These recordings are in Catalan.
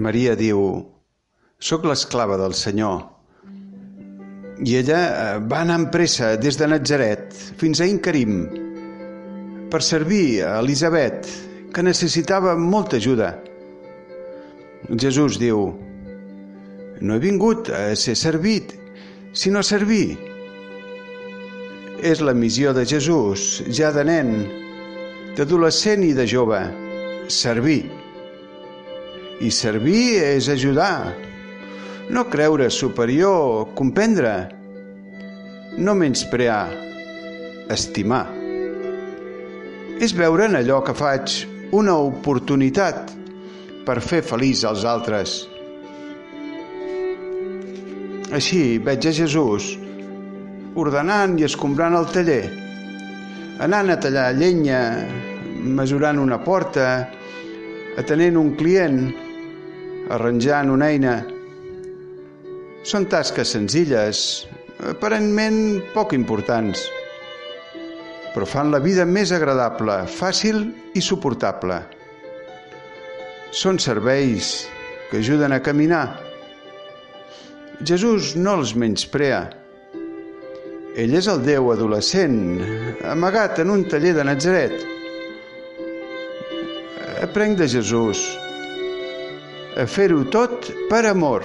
Maria diu, «Soc l'esclava del Senyor». I ella eh, va anar amb pressa des de Natzaret fins a Incarim per servir a Elisabet, que necessitava molta ajuda. Jesús diu, no he vingut a ser servit, sinó a servir. És la missió de Jesús, ja de nen, d'adolescent i de jove, servir. I servir és ajudar, no creure superior, comprendre, no menysprear, estimar. És veure en allò que faig una oportunitat per fer feliç als altres. Així veig a Jesús ordenant i escombrant el taller, anant a tallar llenya, mesurant una porta, atenent un client, arranjant una eina. Són tasques senzilles, aparentment poc importants, però fan la vida més agradable, fàcil i suportable. Són serveis que ajuden a caminar. Jesús no els menysprea. Ell és el Déu adolescent, amagat en un taller de Nazaret. Aprenc de Jesús a fer-ho tot per amor.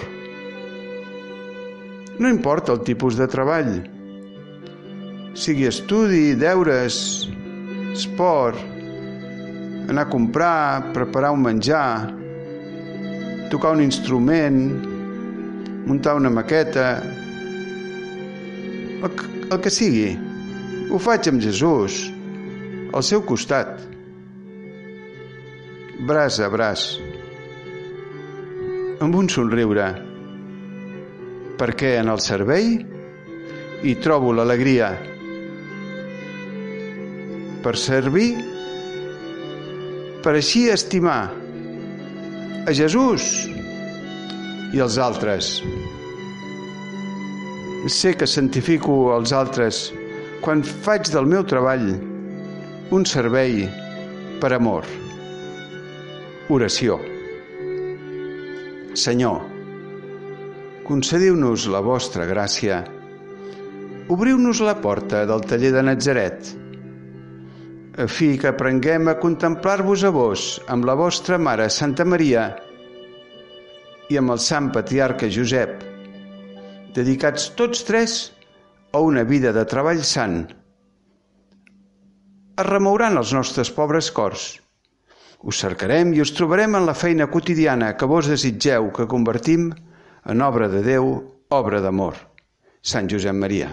No importa el tipus de treball, sigui estudi, deures, esport, anar a comprar, preparar un menjar, tocar un instrument, muntar una maqueta, el que, el que sigui. Ho faig amb Jesús, al seu costat, braç a braç, amb un somriure, perquè en el servei hi trobo l'alegria per servir, per així estimar a Jesús i els altres. Sé que santifico els altres quan faig del meu treball un servei per amor. Oració. Senyor, concediu-nos la vostra gràcia. Obriu-nos la porta del taller de Natzaret a fi que aprenguem a contemplar-vos a vos amb la vostra Mare Santa Maria i amb el Sant Patriarca Josep, dedicats tots tres a una vida de treball sant. Es remouran els nostres pobres cors. Us cercarem i us trobarem en la feina quotidiana que vos desitgeu que convertim en obra de Déu, obra d'amor. Sant Josep Maria.